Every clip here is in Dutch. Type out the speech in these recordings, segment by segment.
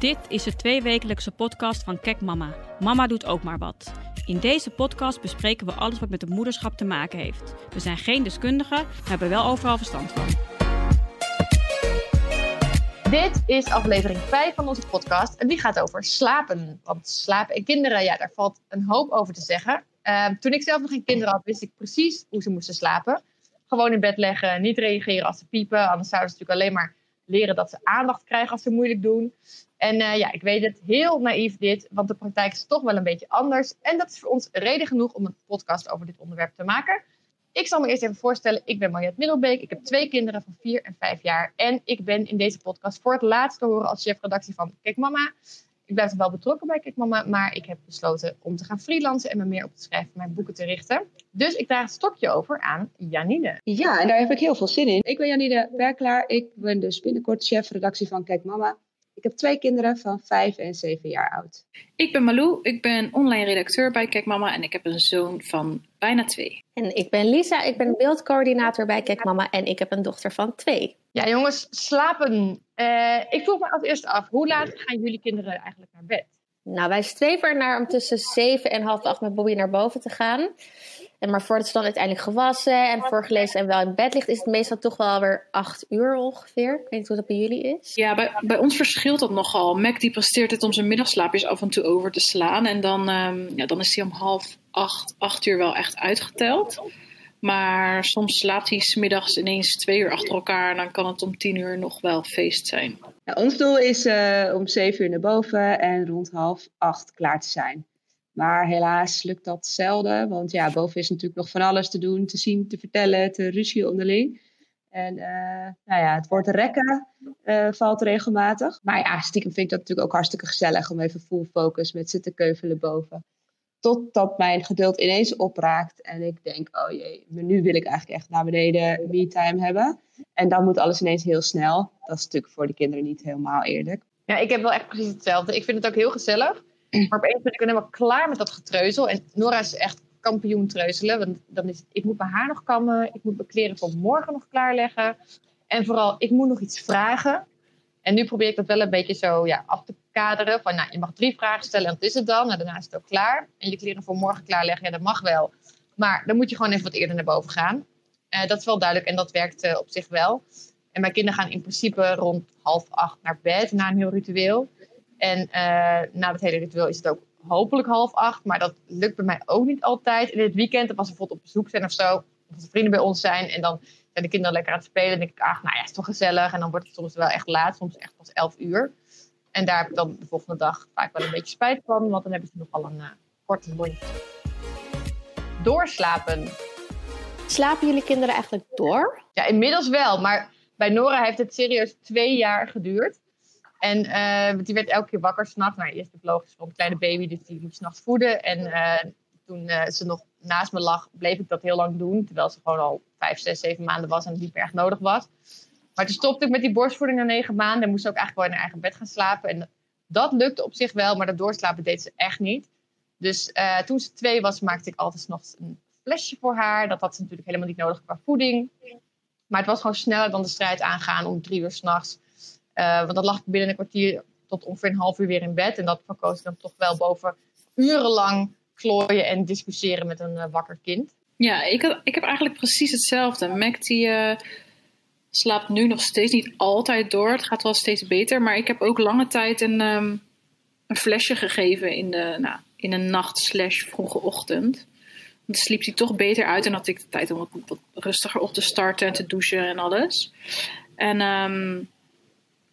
Dit is de tweewekelijkse podcast van Kek Mama. Mama doet ook maar wat. In deze podcast bespreken we alles wat met het moederschap te maken heeft. We zijn geen deskundigen, hebben wel overal verstand van. Dit is aflevering 5 van onze podcast en die gaat over slapen. Want slapen en kinderen, ja, daar valt een hoop over te zeggen. Ehm, toen ik zelf nog geen kinderen had, wist ik precies hoe ze moesten slapen. Gewoon in bed leggen, niet reageren als ze piepen. Anders zouden ze natuurlijk alleen maar leren dat ze aandacht krijgen als ze moeilijk doen. En eh, ja, ik weet het, heel naïef dit, want de praktijk is toch wel een beetje anders. En dat is voor ons reden genoeg om een podcast over dit onderwerp te maken. Ik zal me eerst even voorstellen, ik ben Mariette Middelbeek. Ik heb twee kinderen van 4 en 5 jaar. En ik ben in deze podcast voor het laatst te horen als chefredactie van Kijk Mama. Ik blijf wel betrokken bij Kijk Mama, maar ik heb besloten om te gaan freelancen en me meer op te schrijven, mijn boeken te richten. Dus ik draag het stokje over aan Janine. Ja, en daar heb ik heel veel zin in. Ik ben Janine Werklaar. Ik ben dus binnenkort chefredactie van Kijk Mama. Ik heb twee kinderen van 5 en 7 jaar oud. Ik ben Malou, ik ben online redacteur bij Kijk Mama en ik heb een zoon van bijna twee. En ik ben Lisa, ik ben beeldcoördinator bij Kijk Mama en ik heb een dochter van twee. Ja, jongens, slapen. Uh, ik vroeg me als eerste af, hoe laat gaan jullie kinderen eigenlijk naar bed? Nou, wij streven er naar om tussen 7 en half acht met Bobby naar boven te gaan. En maar voordat ze dan uiteindelijk gewassen en voorgelezen en wel in bed ligt, is het meestal toch wel weer acht uur ongeveer. Ik weet niet hoe dat bij jullie is. Ja, bij, bij ons verschilt dat nogal. Mac die presteert het om zijn middagslaapjes af en toe over te slaan. En dan, um, ja, dan is hij om half acht, acht uur wel echt uitgeteld. Maar soms slaapt hij smiddags ineens twee uur achter elkaar. En dan kan het om tien uur nog wel feest zijn. Ja, ons doel is uh, om zeven uur naar boven en rond half acht klaar te zijn. Maar helaas lukt dat zelden, want ja, boven is natuurlijk nog van alles te doen, te zien, te vertellen, te ruzie onderling. En uh, nou ja, het woord rekken uh, valt regelmatig. Maar ja, stiekem vind ik dat natuurlijk ook hartstikke gezellig om even full focus met ze te keuvelen boven. Totdat mijn geduld ineens opraakt en ik denk, oh jee, nu wil ik eigenlijk echt naar beneden me-time hebben. En dan moet alles ineens heel snel. Dat is natuurlijk voor de kinderen niet helemaal eerlijk. Ja, ik heb wel echt precies hetzelfde. Ik vind het ook heel gezellig. Maar opeens ben ik helemaal klaar met dat getreuzel. En Nora is echt kampioen treuzelen. Want dan is het, ik moet mijn haar nog kammen. Ik moet mijn kleren voor morgen nog klaarleggen. En vooral, ik moet nog iets vragen. En nu probeer ik dat wel een beetje zo ja, af te kaderen. Van, nou, je mag drie vragen stellen en dat is het dan. Nou, daarna is het ook klaar. En je kleren voor morgen klaarleggen, ja, dat mag wel. Maar dan moet je gewoon even wat eerder naar boven gaan. Uh, dat is wel duidelijk en dat werkt uh, op zich wel. En mijn kinderen gaan in principe rond half acht naar bed na een heel ritueel. En uh, na het hele ritueel is het ook hopelijk half acht. Maar dat lukt bij mij ook niet altijd. In het weekend, als we bijvoorbeeld op bezoek zijn of zo. Of als vrienden bij ons zijn. En dan zijn de kinderen lekker aan het spelen. En denk ik, ach, nou ja, is toch gezellig. En dan wordt het soms wel echt laat. Soms echt pas elf uur. En daar heb ik dan de volgende dag vaak wel een beetje spijt van. Want dan hebben ze nogal een uh, korte lontje. Doorslapen. Slapen jullie kinderen eigenlijk door? Ja, inmiddels wel. Maar bij Nora heeft het serieus twee jaar geduurd. En uh, die werd elke keer wakker s'nachts. Nou, eerst de logisch van een kleine baby, dus die moet s'nachts voeden. En uh, toen uh, ze nog naast me lag, bleef ik dat heel lang doen. Terwijl ze gewoon al vijf, zes, zeven maanden was en het niet meer echt nodig was. Maar toen stopte ik met die borstvoeding na negen maanden. En moest ze ook eigenlijk wel in haar eigen bed gaan slapen. En dat lukte op zich wel, maar dat doorslapen deed ze echt niet. Dus toen ze twee was, maakte ik altijd nog een flesje voor haar. Dat had ze natuurlijk helemaal niet nodig qua voeding. Maar het was gewoon sneller dan de strijd aangaan om drie uur s'nachts uh, want dan lag binnen een kwartier tot ongeveer een half uur weer in bed. En dat verkoos ik dan toch wel boven urenlang klooien en discussiëren met een uh, wakker kind. Ja, ik, heb, ik heb eigenlijk precies hetzelfde. Mac die uh, slaapt nu nog steeds niet altijd door. Het gaat wel steeds beter. Maar ik heb ook lange tijd een, um, een flesje gegeven in, de, nou, in een nacht slash vroege ochtend. Dan sliep hij toch beter uit en had ik de tijd om wat, wat rustiger op te starten en te douchen en alles. En um,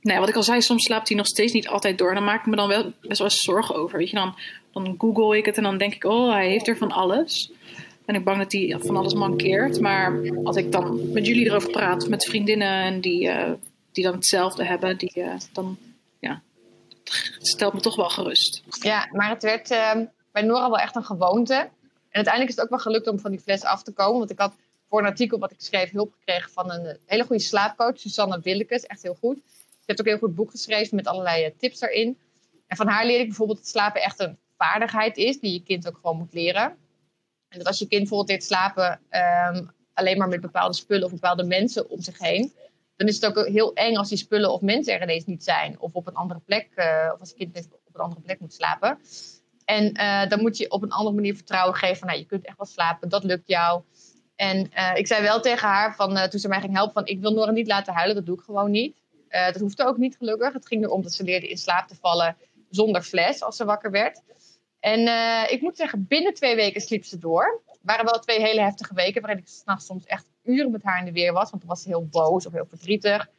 nou wat ik al zei, soms slaapt hij nog steeds niet altijd door. Dan maak ik me dan wel best wel eens zorgen over. Weet je, dan, dan google ik het en dan denk ik, oh, hij heeft er van alles. Ben ik bang dat hij van alles mankeert. Maar als ik dan met jullie erover praat, met vriendinnen en die, uh, die dan hetzelfde hebben, die, uh, dan ja, het stelt me toch wel gerust. Ja, maar het werd uh, bij Nora wel echt een gewoonte. En uiteindelijk is het ook wel gelukt om van die fles af te komen. Want ik had voor een artikel wat ik schreef hulp gekregen van een hele goede slaapcoach, Susanne Willekes. Echt heel goed. Heeft ook een heel goed boek geschreven met allerlei eh, tips daarin. En van haar leer ik bijvoorbeeld dat slapen echt een vaardigheid is die je kind ook gewoon moet leren. En dat als je kind bijvoorbeeld leert slapen um, alleen maar met bepaalde spullen of bepaalde mensen om zich heen, dan is het ook heel eng als die spullen of mensen er ineens niet zijn. Of op een andere plek, uh, of als het kind op een andere plek moet slapen. En uh, dan moet je op een andere manier vertrouwen geven van, nou, je kunt echt wel slapen, dat lukt jou. En ik zei wel tegen haar, van, toen ze mij ging helpen, van ik wil Nora niet laten huilen, dat doe ik gewoon niet. Dat hoefde ook niet gelukkig. Het ging erom dat ze leerde in slaap te vallen zonder fles als ze wakker werd. En ik moet zeggen, binnen twee weken sliep ze door. Het waren wel twee hele heftige weken waarin ik s'nachts soms echt uren met haar in de weer was. Want dan was ze heel boos of heel verdrietig.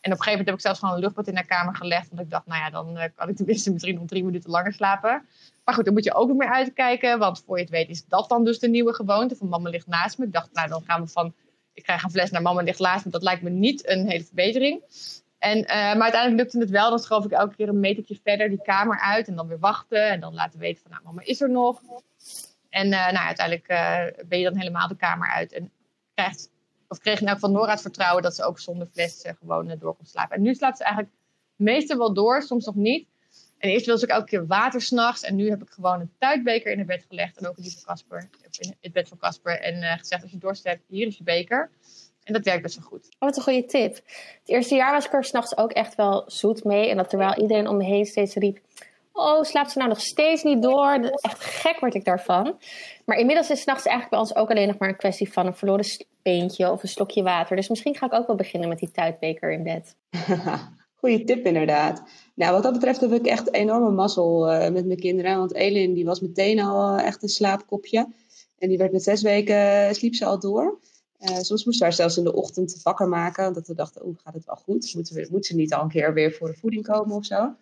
En op een gegeven moment heb ik zelfs gewoon een luchtbad in haar kamer gelegd. Want ik dacht, nou ja, dan uh, kan ik tenminste misschien nog drie minuten langer slapen. Maar goed, dan moet je ook nog meer uitkijken. Want voor je het weet is dat dan dus de nieuwe gewoonte. Van mama ligt naast me. Ik dacht, nou dan gaan we van, ik krijg een fles naar mama ligt naast me. Dat lijkt me niet een hele verbetering. En, uh, maar uiteindelijk lukte het wel. Dan schoof ik elke keer een metertje verder die kamer uit. En dan weer wachten. En dan laten weten van, nou mama is er nog. En uh, nou, uiteindelijk ben je dan helemaal de kamer uit. En krijgt of kreeg elk geval Nora het vertrouwen dat ze ook zonder fles gewoon door kon slapen. En nu slaapt ze eigenlijk meestal wel door, soms nog niet. En eerst wilde ze ook elke keer water s'nachts. En nu heb ik gewoon een tuitbeker in het bed gelegd. En ook die van Casper, in het bed van Casper. En gezegd, als je dorst hebt, hier is je beker. En dat werkt best wel goed. Oh, wat een goede tip. Het eerste jaar was ik er s'nachts ook echt wel zoet mee. En dat terwijl iedereen om me heen steeds riep... Oh, slaapt ze nou nog steeds niet door? Echt gek word ik daarvan. Maar inmiddels is s'nachts eigenlijk bij ons ook alleen nog maar een kwestie van een verloren peentje of een slokje water. Dus misschien ga ik ook wel beginnen met die tuitbeker in bed. Goeie tip inderdaad. Nou, wat dat betreft heb ik echt enorme mazzel uh, met mijn kinderen. Want Elin die was meteen al echt een slaapkopje. En die werd met zes weken, uh, sliep ze al door. Uh, soms moesten we haar zelfs in de ochtend wakker maken. Omdat we dachten, oeh, gaat het wel goed? Moet, we, moet ze niet al een keer weer voor de voeding komen of zo?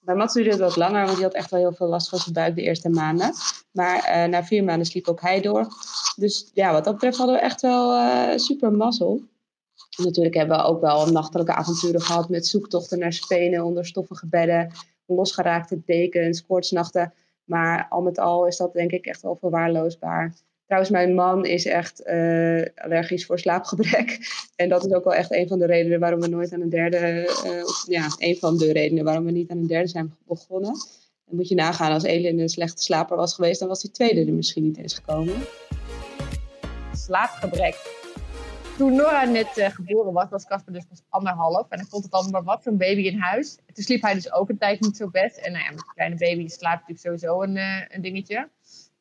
Bij Mats duurde het wat langer, want die had echt wel heel veel last van zijn buik de eerste maanden. Maar uh, na vier maanden sliep ook hij door. Dus ja, wat dat betreft hadden we echt wel uh, super mazzel. natuurlijk hebben we ook wel nachtelijke avonturen gehad met zoektochten naar spenen onder stoffige bedden, losgeraakte dekens, koortsnachten. Maar al met al is dat denk ik echt wel verwaarloosbaar. Trouwens, mijn man is echt uh, allergisch voor slaapgebrek. En dat is ook wel echt een van de redenen waarom we nooit aan een derde, of, ja, een van de redenen waarom we niet aan een derde zijn begonnen. Dan moet je nagaan, als Elin een slechte slaper was geweest, dan was die tweede er misschien niet eens gekomen. Slaapgebrek. Toen Nora net uh, geboren was, was Casper dus pas anderhalf. En dan vond het allemaal maar wat, zo'n baby in huis. toen sliep hij dus ook een tijd niet zo best. En nou ja, een kleine baby slaapt natuurlijk sowieso een, een dingetje.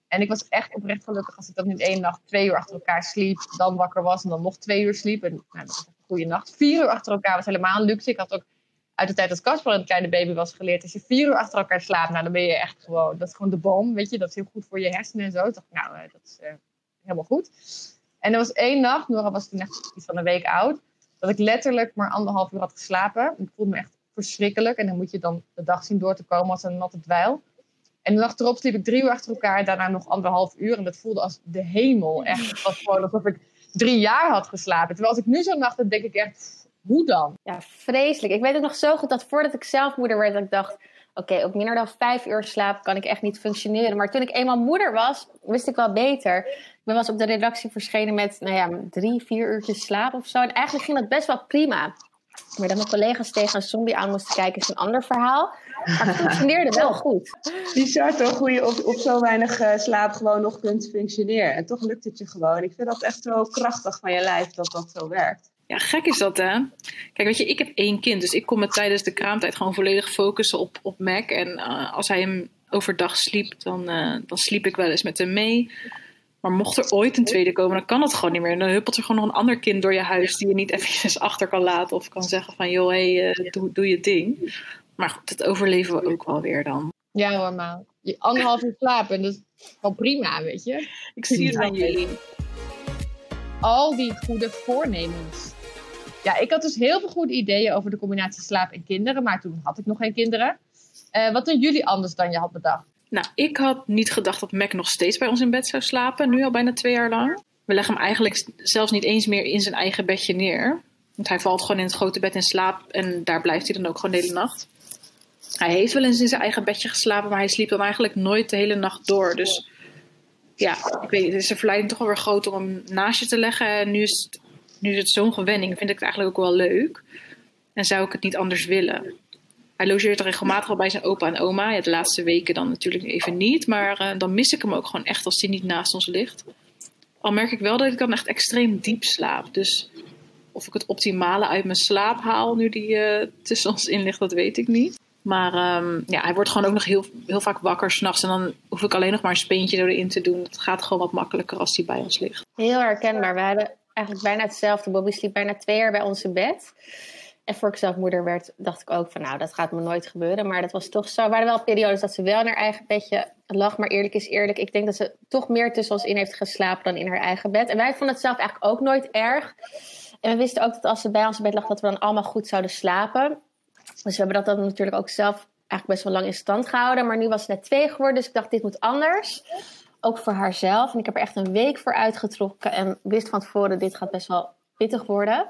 En ik was echt oprecht gelukkig als ik dan in één nacht twee uur achter elkaar sliep, dan wakker was en dan nog twee uur sliep. En nou, dat was een goede nacht. Vier uur achter elkaar was helemaal luxe. Ik had ook uit de tijd dat Casper een kleine baby was geleerd. Als je vier uur achter elkaar slaapt, nou, dan ben je echt gewoon, dat is gewoon de boom, weet je. Dat is heel goed voor je hersenen en zo. Ik dacht, nou, eh, dat is uh, helemaal goed. En er was één nacht, Nora was toen echt iets van een week oud, dat ik letterlijk maar anderhalf uur had geslapen. Ik voelde me echt verschrikkelijk. En dan moet je dan de dag zien door te komen als een natte dweil. En de nacht erop sliep ik drie uur achter elkaar, daarna nog anderhalf uur. En dat voelde als de hemel. Echt, het was gewoon alsof ik drie jaar had geslapen. Terwijl als ik nu zo nacht, dan denk ik echt, hoe dan? Ja, vreselijk. Ik weet ook nog zo goed dat voordat ik zelf moeder werd, dat ik dacht... Oké, op minder dan vijf uur slaap kan ik echt niet functioneren. Maar toen ik eenmaal moeder was, wist ik wel beter. Ik ben eens op de redactie verschenen met, nou ja, drie, vier uurtjes slaap of zo. En eigenlijk ging dat best wel prima. Maar dat mijn collega's tegen een zombie aan moesten kijken is een ander verhaal. Maar het functioneerde wel goed. Bizar toch, hoe je op, op zo weinig uh, slaap gewoon nog kunt functioneren. En toch lukt het je gewoon. Ik vind dat echt zo krachtig van je lijf dat dat zo werkt. Ja, gek is dat hè. Kijk, weet je, ik heb één kind. Dus ik kon me tijdens de kraamtijd gewoon volledig focussen op, op Mac. En uh, als hij hem overdag sliep, dan, uh, dan sliep ik wel eens met hem mee. Maar mocht er ooit een tweede komen, dan kan dat gewoon niet meer. En dan huppelt er gewoon nog een ander kind door je huis die je niet even achter kan laten. Of kan zeggen van, joh, hey, uh, doe, doe je ding. Maar goed, dat overleven we ook wel weer dan. Ja normaal. Je anderhalf uur slapen, dat is wel prima, weet je. Ik zie het aan jullie. Al die goede voornemens. Ja, ik had dus heel veel goede ideeën over de combinatie slaap en kinderen. Maar toen had ik nog geen kinderen. Uh, wat doen jullie anders dan je had bedacht? Nou, ik had niet gedacht dat Mac nog steeds bij ons in bed zou slapen. Nu al bijna twee jaar lang. We leggen hem eigenlijk zelfs niet eens meer in zijn eigen bedje neer. Want hij valt gewoon in het grote bed in slaap. En daar blijft hij dan ook gewoon de hele nacht. Hij heeft wel eens in zijn eigen bedje geslapen, maar hij sliep dan eigenlijk nooit de hele nacht door. Dus ja, ik weet is de verleiding toch wel weer groot om hem naast je te leggen. En nu is het, nu is het zo'n gewenning, vind ik het eigenlijk ook wel leuk. En zou ik het niet anders willen. Hij logeert regelmatig al bij zijn opa en oma. Ja, de laatste weken dan natuurlijk even niet. Maar uh, dan mis ik hem ook gewoon echt als hij niet naast ons ligt. Al merk ik wel dat ik dan echt extreem diep slaap. Dus of ik het optimale uit mijn slaap haal nu die eh, tussen ons in ligt, dat weet ik niet. Maar ehm, ja, hij wordt gewoon ook nog heel, heel vaak wakker s'nachts. En dan hoef ik alleen nog maar een speentje erin te doen. Het gaat gewoon wat makkelijker als hij bij ons ligt. Heel herkenbaar. We hadden eigenlijk bijna hetzelfde. Bobby sliep bijna twee jaar bij in bed. En voor ik zelf moeder werd, dacht ik ook van nou, dat gaat me nooit gebeuren. Maar dat was toch zo. Er waren wel periodes dat ze wel in haar eigen bedje lag. Maar eerlijk is eerlijk, ik denk dat ze toch meer tussen ons in heeft geslapen dan in haar eigen bed. En wij vonden het zelf eigenlijk ook nooit erg. En we wisten ook dat als ze bij ons bed lag, dat we dan allemaal goed zouden slapen. Dus we hebben dat dan natuurlijk ook zelf eigenlijk best wel lang in stand gehouden. Maar nu was ze net twee geworden, dus ik dacht, dit moet anders. Ook voor haarzelf. En ik heb er echt een week voor uitgetrokken. En wist van tevoren, dit gaat best wel pittig worden.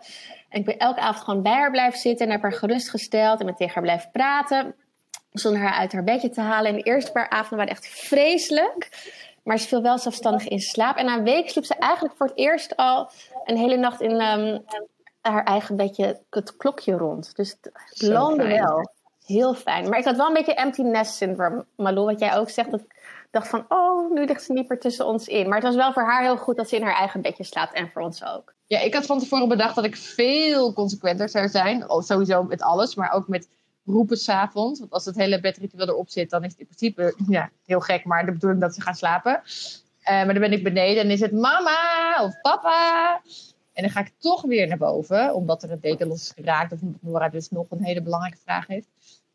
En ik ben elke avond gewoon bij haar blijven zitten. En heb haar gerustgesteld. En met tegen haar blijven praten. Zonder haar uit haar bedje te halen. En de eerste paar avonden waren echt vreselijk. Maar ze viel wel zelfstandig in slaap. En na een week sliep ze eigenlijk voor het eerst al een hele nacht in um, haar eigen bedje het klokje rond. Dus het loonde wel. Heel fijn. Maar ik had wel een beetje empty nest syndrome, Malou, wat jij ook zegt. Dat ik dacht van, oh, nu ligt ze niet meer tussen ons in. Maar het was wel voor haar heel goed dat ze in haar eigen bedje slaapt en voor ons ook. Ja, ik had van tevoren bedacht dat ik veel consequenter zou zijn. Oh, sowieso met alles, maar ook met roepen s'avonds. Want als het hele bedritueel erop zit, dan is het in principe ja, heel gek. Maar de bedoeling dat ze gaan slapen. Uh, maar dan ben ik beneden en is het mama of papa. En dan ga ik toch weer naar boven, omdat er een deken los is geraakt. Of Nora dus nog een hele belangrijke vraag heeft.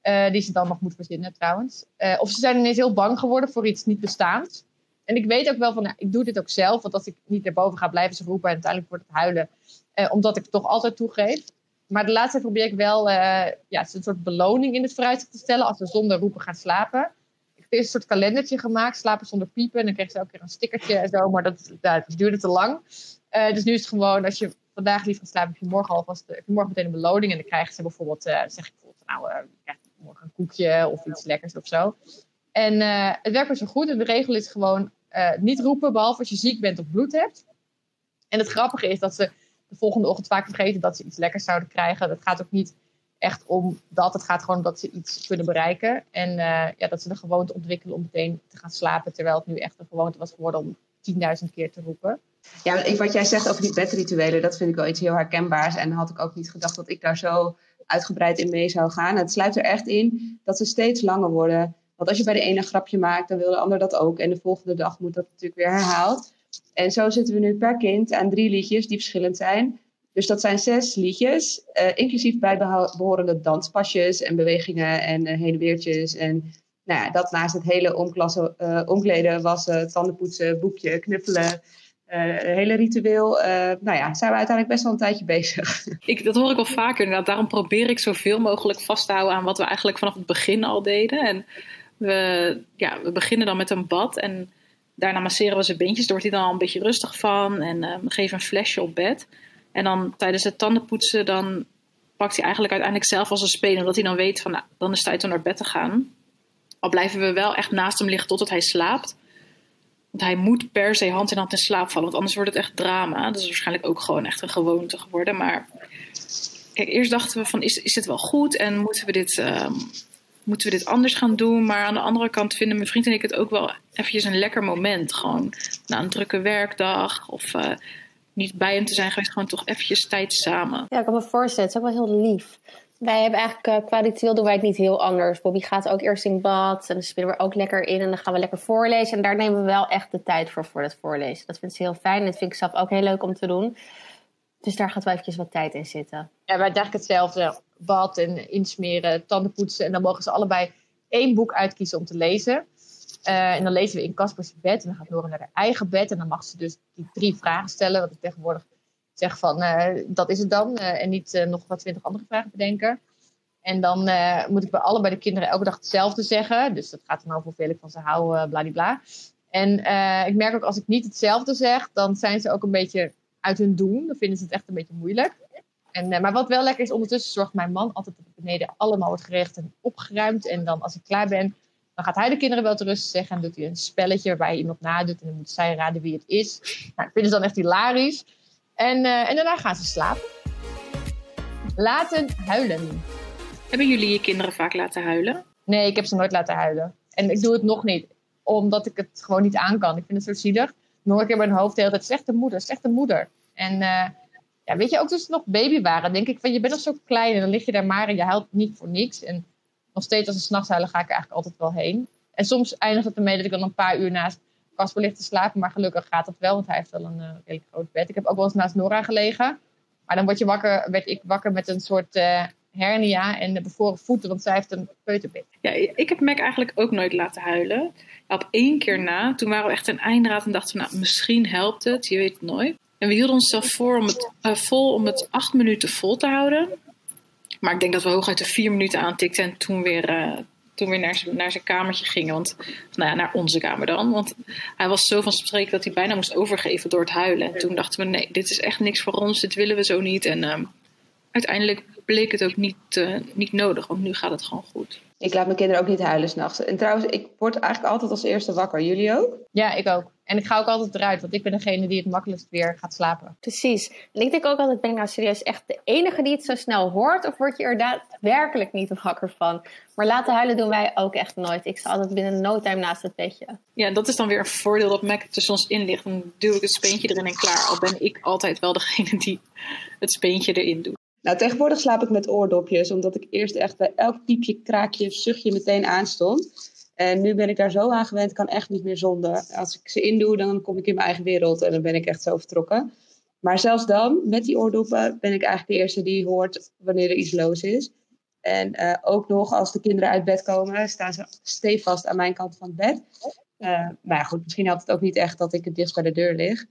Uh, die ze dan nog moet verzinnen trouwens. Uh, of ze zijn ineens heel bang geworden voor iets niet bestaans. En ik weet ook wel van, nou, ik doe dit ook zelf. Want als ik niet naar boven ga, blijven ze roepen. En uiteindelijk wordt het huilen. Uh, omdat ik het toch altijd toegeef. Maar de laatste probeer ik wel ja, een soort beloning in het vooruitzicht te stellen. Als we zonder roepen gaan slapen. Ik heb een soort kalendertje gemaakt. Slapen zonder piepen. En dan krijg ze elke keer een stickertje en zo. Maar dat, dat duurde te lang. Uh, dus nu is het gewoon, als je vandaag lief gaat slapen, heb je morgen alvast heb je morgen meteen een beloning. En dan krijgen ze bijvoorbeeld, uh, zeg ik bijvoorbeeld, nou, uh, je krijgt morgen een koekje of iets lekkers of zo. En het werkt wel goed. En de regel is gewoon niet roepen, behalve als je ziek bent of bloed hebt. En het grappige is dat ze de volgende ochtend vaak vergeten dat ze iets lekkers zouden krijgen. Dat gaat ook niet echt om dat. Het gaat gewoon om dat ze iets kunnen bereiken. En ja, dat ze de gewoonte ontwikkelen om meteen te gaan slapen. Terwijl het nu echt een gewoonte was geworden om 10.000 keer te roepen. Ja, wat jij zegt over die bedrituelen, dat vind ik wel iets heel herkenbaars. En had ik ook niet gedacht dat ik daar zo uitgebreid in mee zou gaan. Het sluit er echt in dat ze steeds langer worden. Want als je bij de ene een grapje maakt, dan wil de ander dat ook. En de volgende dag moet dat natuurlijk weer herhaald. En zo zitten we nu per kind aan drie liedjes die verschillend zijn. Dus dat zijn zes liedjes, uh, inclusief bijbehorende danspasjes en bewegingen en uh, heen en weertjes. En nou ja, dat naast het hele uh, omkleden, wassen, tandenpoetsen, boekje, knuffelen, uh, hele ritueel, uh, nou ja, zijn we uiteindelijk best wel een tijdje bezig. Ik, dat hoor ik al vaker. Daarom probeer ik zoveel mogelijk vast te houden aan wat we eigenlijk vanaf het begin al deden. En we, ja, we beginnen dan met een bad en daarna masseren we zijn beentjes. Daar wordt hij dan al een beetje rustig van en uh, geven een flesje op bed. En dan tijdens het tandenpoetsen dan pakt hij eigenlijk uiteindelijk zelf als een spelen. Omdat hij dan weet van nou, dan is het tijd om naar bed te gaan. Al blijven we wel echt naast hem liggen totdat hij slaapt. Want hij moet per se hand in hand in slaap vallen, want anders wordt het echt drama. Dat is waarschijnlijk ook gewoon echt een gewoonte geworden. Maar kijk, eerst dachten we van, is, is dit wel goed en moeten we dit, um, moeten we dit anders gaan doen? Maar aan de andere kant vinden mijn vriend en ik het ook wel eventjes een lekker moment. Gewoon na een drukke werkdag of uh, niet bij hem te zijn geweest, gewoon toch eventjes tijd samen. Ja, ik kan me voorstellen, het is ook wel heel lief. Wij hebben eigenlijk uh, qua ritueel doen wij het niet heel anders. Bobby gaat ook eerst in bad en dan spelen we ook lekker in en dan gaan we lekker voorlezen. En daar nemen we wel echt de tijd voor, voor het voorlezen. Dat vindt ze heel fijn en dat vind ik zelf ook heel leuk om te doen. Dus daar gaat wel eventjes wat tijd in zitten. Ja, wij eigenlijk hetzelfde. Bad en insmeren, tanden poetsen. En dan mogen ze allebei één boek uitkiezen om te lezen. Uh, en dan lezen we in Caspers bed. En dan gaat Nora naar haar eigen bed. En dan mag ze dus die drie vragen stellen. Wat ik tegenwoordig zeg van uh, dat is het dan. Uh, en niet uh, nog wat twintig andere vragen bedenken. En dan moet ik bij allebei de kinderen elke dag hetzelfde zeggen. Dus dat gaat dan over hoeveel ik van ze hou, bladibla. En ik merk ook als ik niet hetzelfde zeg, dan zijn ze ook een beetje uit hun doen. Dan vinden ze het echt een beetje moeilijk. En, maar wat wel lekker is, ondertussen zorgt mijn man altijd dat het beneden allemaal wordt gerecht en opgeruimd. En dan als ik klaar ben, dan gaat hij de kinderen wel te rust zeggen. En doet hij een spelletje waarbij hij iemand nadoet. En dan moet zij raden wie het is. Nou, ik vind het dan echt hilarisch. En, uh, en daarna gaan ze slapen. Laten huilen. Hebben jullie je kinderen vaak laten huilen? Nee, ik heb ze nooit laten huilen. En ik doe het nog niet, omdat ik het gewoon niet aan kan. Ik vind het zo zielig. Nog een keer mijn hoofd de hele tijd, slechte moeder, slechte moeder. En uh, ja, weet je, ook toen ze nog baby waren, denk ik van je bent nog zo klein en dan lig je daar maar en je huilt niet voor niks. En nog steeds als ze s'nachts huilen, ga ik er eigenlijk altijd wel heen. En soms eindigt het ermee dat ik dan een paar uur naast Casper ligt te slapen, maar gelukkig gaat dat wel, want hij heeft wel een uh, redelijk groot bed. Ik heb ook wel eens naast Nora gelegen, maar dan word je wakker, werd ik wakker met een soort uh, hernia en de bevroren voeten, want zij heeft een peuterbed. Ja, ik heb Mac eigenlijk ook nooit laten huilen. Op één keer na, toen waren we echt een eindraad en dachten we, nou, misschien helpt het, je weet het nooit. En we hielden onszelf voor om het, uh, vol om het acht minuten vol te houden. Maar ik denk dat we hooguit de vier minuten aantikten en toen weer, toen weer naar, naar zijn kamertje gingen. Want, nou ja, naar onze kamer dan. Want hij was zo van spreken dat hij bijna moest overgeven door het huilen. En toen dachten we, nee, dit is echt niks voor ons, dit willen we zo niet. En uh, uiteindelijk bleek het ook niet, uh, niet nodig, want nu gaat het gewoon goed. Ik laat mijn kinderen ook niet huilen s'nachts. En trouwens, ik word eigenlijk altijd als eerste wakker. Jullie ook? Ja, ik ook. En ik ga ook altijd eruit, want ik ben degene die het makkelijkst weer gaat slapen. Precies. En ik denk ook altijd, ben ik nou serieus echt de enige die het zo snel hoort? Of word je er daadwerkelijk niet wakker van? Maar laten huilen doen wij ook echt nooit. Ik sta altijd binnen no time naast het bedje. Ja, dat is dan weer een voordeel dat Mac tussen ons in ligt. Dan duw ik het speentje erin en klaar. Al ben ik altijd wel degene die het speentje erin doet. Nou, tegenwoordig slaap ik met oordopjes, omdat ik eerst echt bij elk piepje, kraakje, zuchtje meteen aanstond. En nu ben ik daar zo aan gewend, kan echt niet meer zonder. Als ik ze indoe, dan kom ik in mijn eigen wereld en dan ben ik echt zo vertrokken. Maar zelfs dan, met die oordoppen, ben ik eigenlijk de eerste die hoort wanneer er iets los is. En uh, ook nog, als de kinderen uit bed komen, staan ze stevast aan mijn kant van het bed. Uh, maar goed, misschien helpt het ook niet echt dat ik het dichtst bij de deur lig.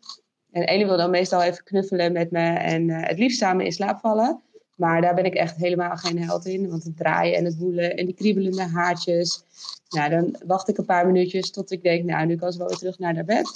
En Ellie wil dan meestal even knuffelen met me en uh, het liefst samen in slaap vallen. Maar daar ben ik echt helemaal geen held in. Want het draaien en het woelen en die kriebelende haartjes. Nou, dan wacht ik een paar minuutjes tot ik denk, nou, nu kan ze wel weer terug naar haar bed.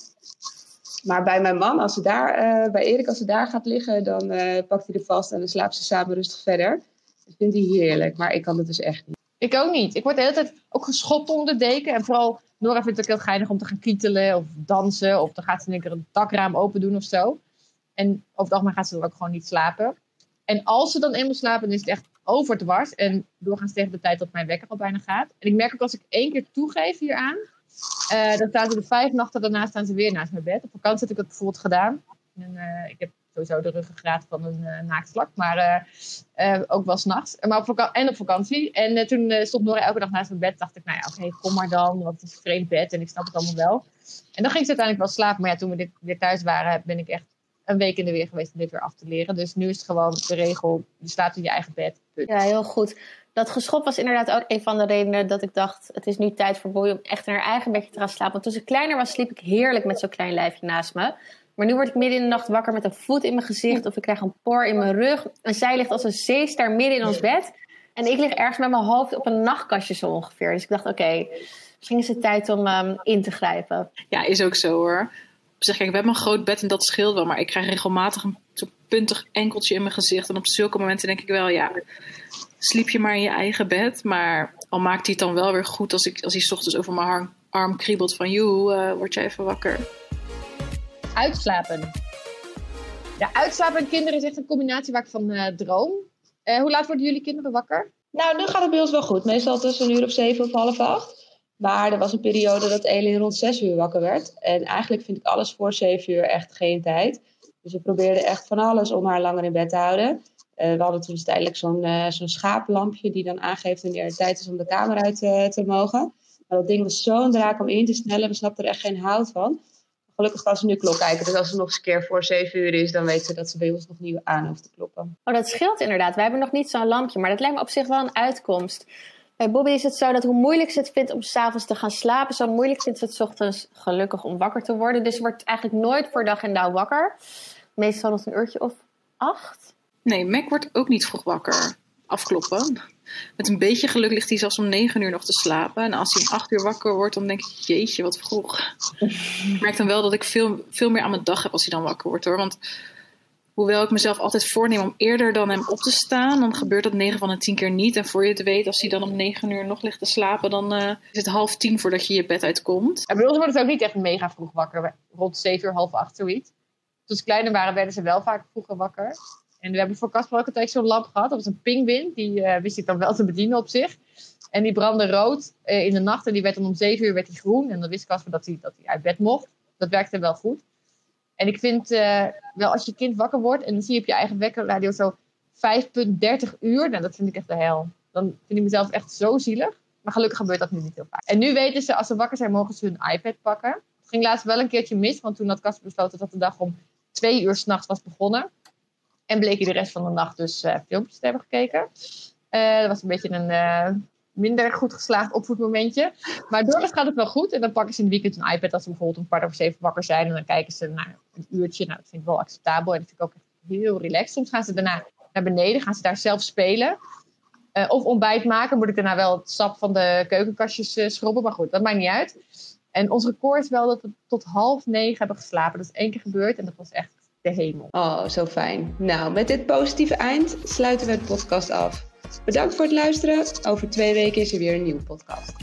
Maar bij mijn man, als ze daar, uh, bij Erik, als ze daar gaat liggen, dan uh, pakt hij er vast en dan slaapt ze samen rustig verder. Dat vindt hij heerlijk, maar ik kan het dus echt niet. Ik ook niet. Ik word de hele tijd ook geschopt onder de deken. En vooral Nora vindt het ook heel geinig om te gaan kietelen of dansen. Of dan gaat ze een een dakraam open doen of zo. En over het algemeen gaat ze dan ook gewoon niet slapen. En als ze dan eenmaal slapen, dan is het echt overdwars. En doorgaans tegen de tijd dat mijn wekker al bijna gaat. En ik merk ook als ik één keer toegeef hieraan. Uh, dan staan ze de vijf nachten daarna staan ze weer naast mijn bed. Op vakantie heb ik dat bijvoorbeeld gedaan. En, uh, ik heb sowieso de ruggengraat van een uh, naaktslak. Maar ook wel s'nachts. En op vakantie. En toen stond Nora elke dag naast mijn bed. dacht ik, nou ja, oké, kom maar dan. Want het is een vreemd bed en ik snap het allemaal wel. En dan ging ze uiteindelijk wel slapen. Maar ja, toen we dit, weer thuis waren, ben ik echt een week in de weer geweest om dit weer af te leren. Dus nu is het gewoon de regel, je slaapt in je eigen bed. Ja, heel goed. Dat geschop was inderdaad ook een van de redenen dat ik dacht... het is nu tijd voor Boy om echt in haar eigen bedje te gaan slapen. Want toen ze kleiner was, sliep ik heerlijk met zo'n klein lijfje naast me. Maar nu word ik midden in de nacht wakker met een voet in mijn gezicht... of ik krijg een por in mijn rug. En zij ligt als een zeester midden in ons bed. En ik lig ergens met mijn hoofd op een nachtkastje zo ongeveer. Dus ik dacht, oké, okay, misschien is het tijd om um, in te grijpen. Ja, is ook zo hoor zeg, kijk, we hebben een groot bed en dat scheelt wel. Maar ik krijg regelmatig een zo'n puntig enkeltje in mijn gezicht. En op zulke momenten denk ik wel, ja, sliep je maar in je eigen bed. Maar al maakt hij het dan wel weer goed als, ik, als hij 's ochtends over mijn arm, arm kriebelt van... joe, uh, word je even wakker. Uitslapen. Ja, uitslapen en kinderen is echt een combinatie waar ik van uh, droom. Uh, hoe laat worden jullie kinderen wakker? Nou, nu gaat het bij ons wel goed. Meestal tussen een uur of zeven of half acht. Maar er was een periode dat Elin rond 6 uur wakker werd. En eigenlijk vind ik alles voor 7 uur echt geen tijd. Dus we probeerden echt van alles om haar langer in bed te houden. Uh, we hadden toen tijdelijk zo'n zo'n schaaplampje die dan aangeeft wanneer het tijd is om de kamer uit te mogen. Maar dat ding was zo'n draak om in te snellen. We snapten er echt geen hout van. Gelukkig kan ze nu klok kijken. Dus als het nog eens een keer voor 7 uur is, dan weet ze dat ze bij ons nog nieuw aan hoeft te kloppen. Oh, dat scheelt inderdaad. Wij hebben nog niet zo'n lampje. Maar dat lijkt me op zich wel een uitkomst. Bij Bobby is het zo dat hoe moeilijk ze het vindt om s'avonds te gaan slapen, zo moeilijk vindt ze het ochtends gelukkig om wakker te worden. Dus ze wordt eigenlijk nooit voor dag en dauw wakker. Meestal nog een uurtje of acht. Nee, Mac wordt ook niet vroeg wakker. Afkloppen. Met een beetje geluk ligt hij zelfs om negen uur nog te slapen. En als hij om acht uur wakker wordt, dan denk ik, jeetje, wat vroeg. ik merk dan wel dat ik veel, veel meer aan mijn dag heb als hij dan wakker wordt hoor. Want Hoewel ik mezelf altijd voorneem om eerder dan hem op te staan, dan gebeurt dat 9 van de 10 keer niet. En voor je het weet, als hij dan om 9 uur nog ligt te slapen, dan uh, is het half tien voordat je je bed uitkomt. Ja, bij ons wordt het ook niet echt mega vroeg wakker. Rond 7 uur, half 8 zoiets. Toen ze kleiner waren, werden ze wel vaak vroeger wakker. En we hebben voor Casper ook altijd zo'n lamp gehad. Dat was een pingwin. Die uh, wist ik dan wel te bedienen op zich. En die brandde rood uh, in de nacht. En die werd dan om 7 uur werd hij groen. En dan wist Casper dat hij, dat hij uit bed mocht. Dat werkte wel goed. En ik vind eh, wel als je kind wakker wordt en dan zie je op je eigen wekkerradio zo 5,30 uur. Nou, dat vind ik echt de hel. Dan vind ik mezelf echt zo zielig. Maar gelukkig gebeurt dat nu niet heel vaak. En nu weten ze, als ze wakker zijn, mogen ze hun iPad pakken. Het ging laatst wel een keertje mis, want toen had Casper besloten dat de dag om twee uur s'nachts was begonnen. En bleek hij de rest van de nacht dus uh, filmpjes te hebben gekeken. Uh, dat was een beetje een uh, minder goed geslaagd opvoedmomentje. Maar doorgaans gaat het wel goed. En dan pakken ze in het weekend een iPad als ze bijvoorbeeld om kwart over zeven wakker zijn. En dan kijken ze naar een uurtje. Nou, dat vind ik wel acceptabel. En dat vind ik ook echt heel relaxed. Soms gaan ze daarna naar beneden, gaan ze daar zelf spelen. Of ontbijt maken, moet ik daarna wel het sap van de keukenkastjes schrobben. Maar goed, dat maakt niet uit. En ons record is wel dat we tot half negen hebben geslapen. Dat is één keer gebeurd en dat was echt de hemel. Oh, zo fijn. Nou, met dit positieve eind sluiten we het podcast af. Bedankt voor het luisteren. Over twee weken is er weer een nieuwe podcast.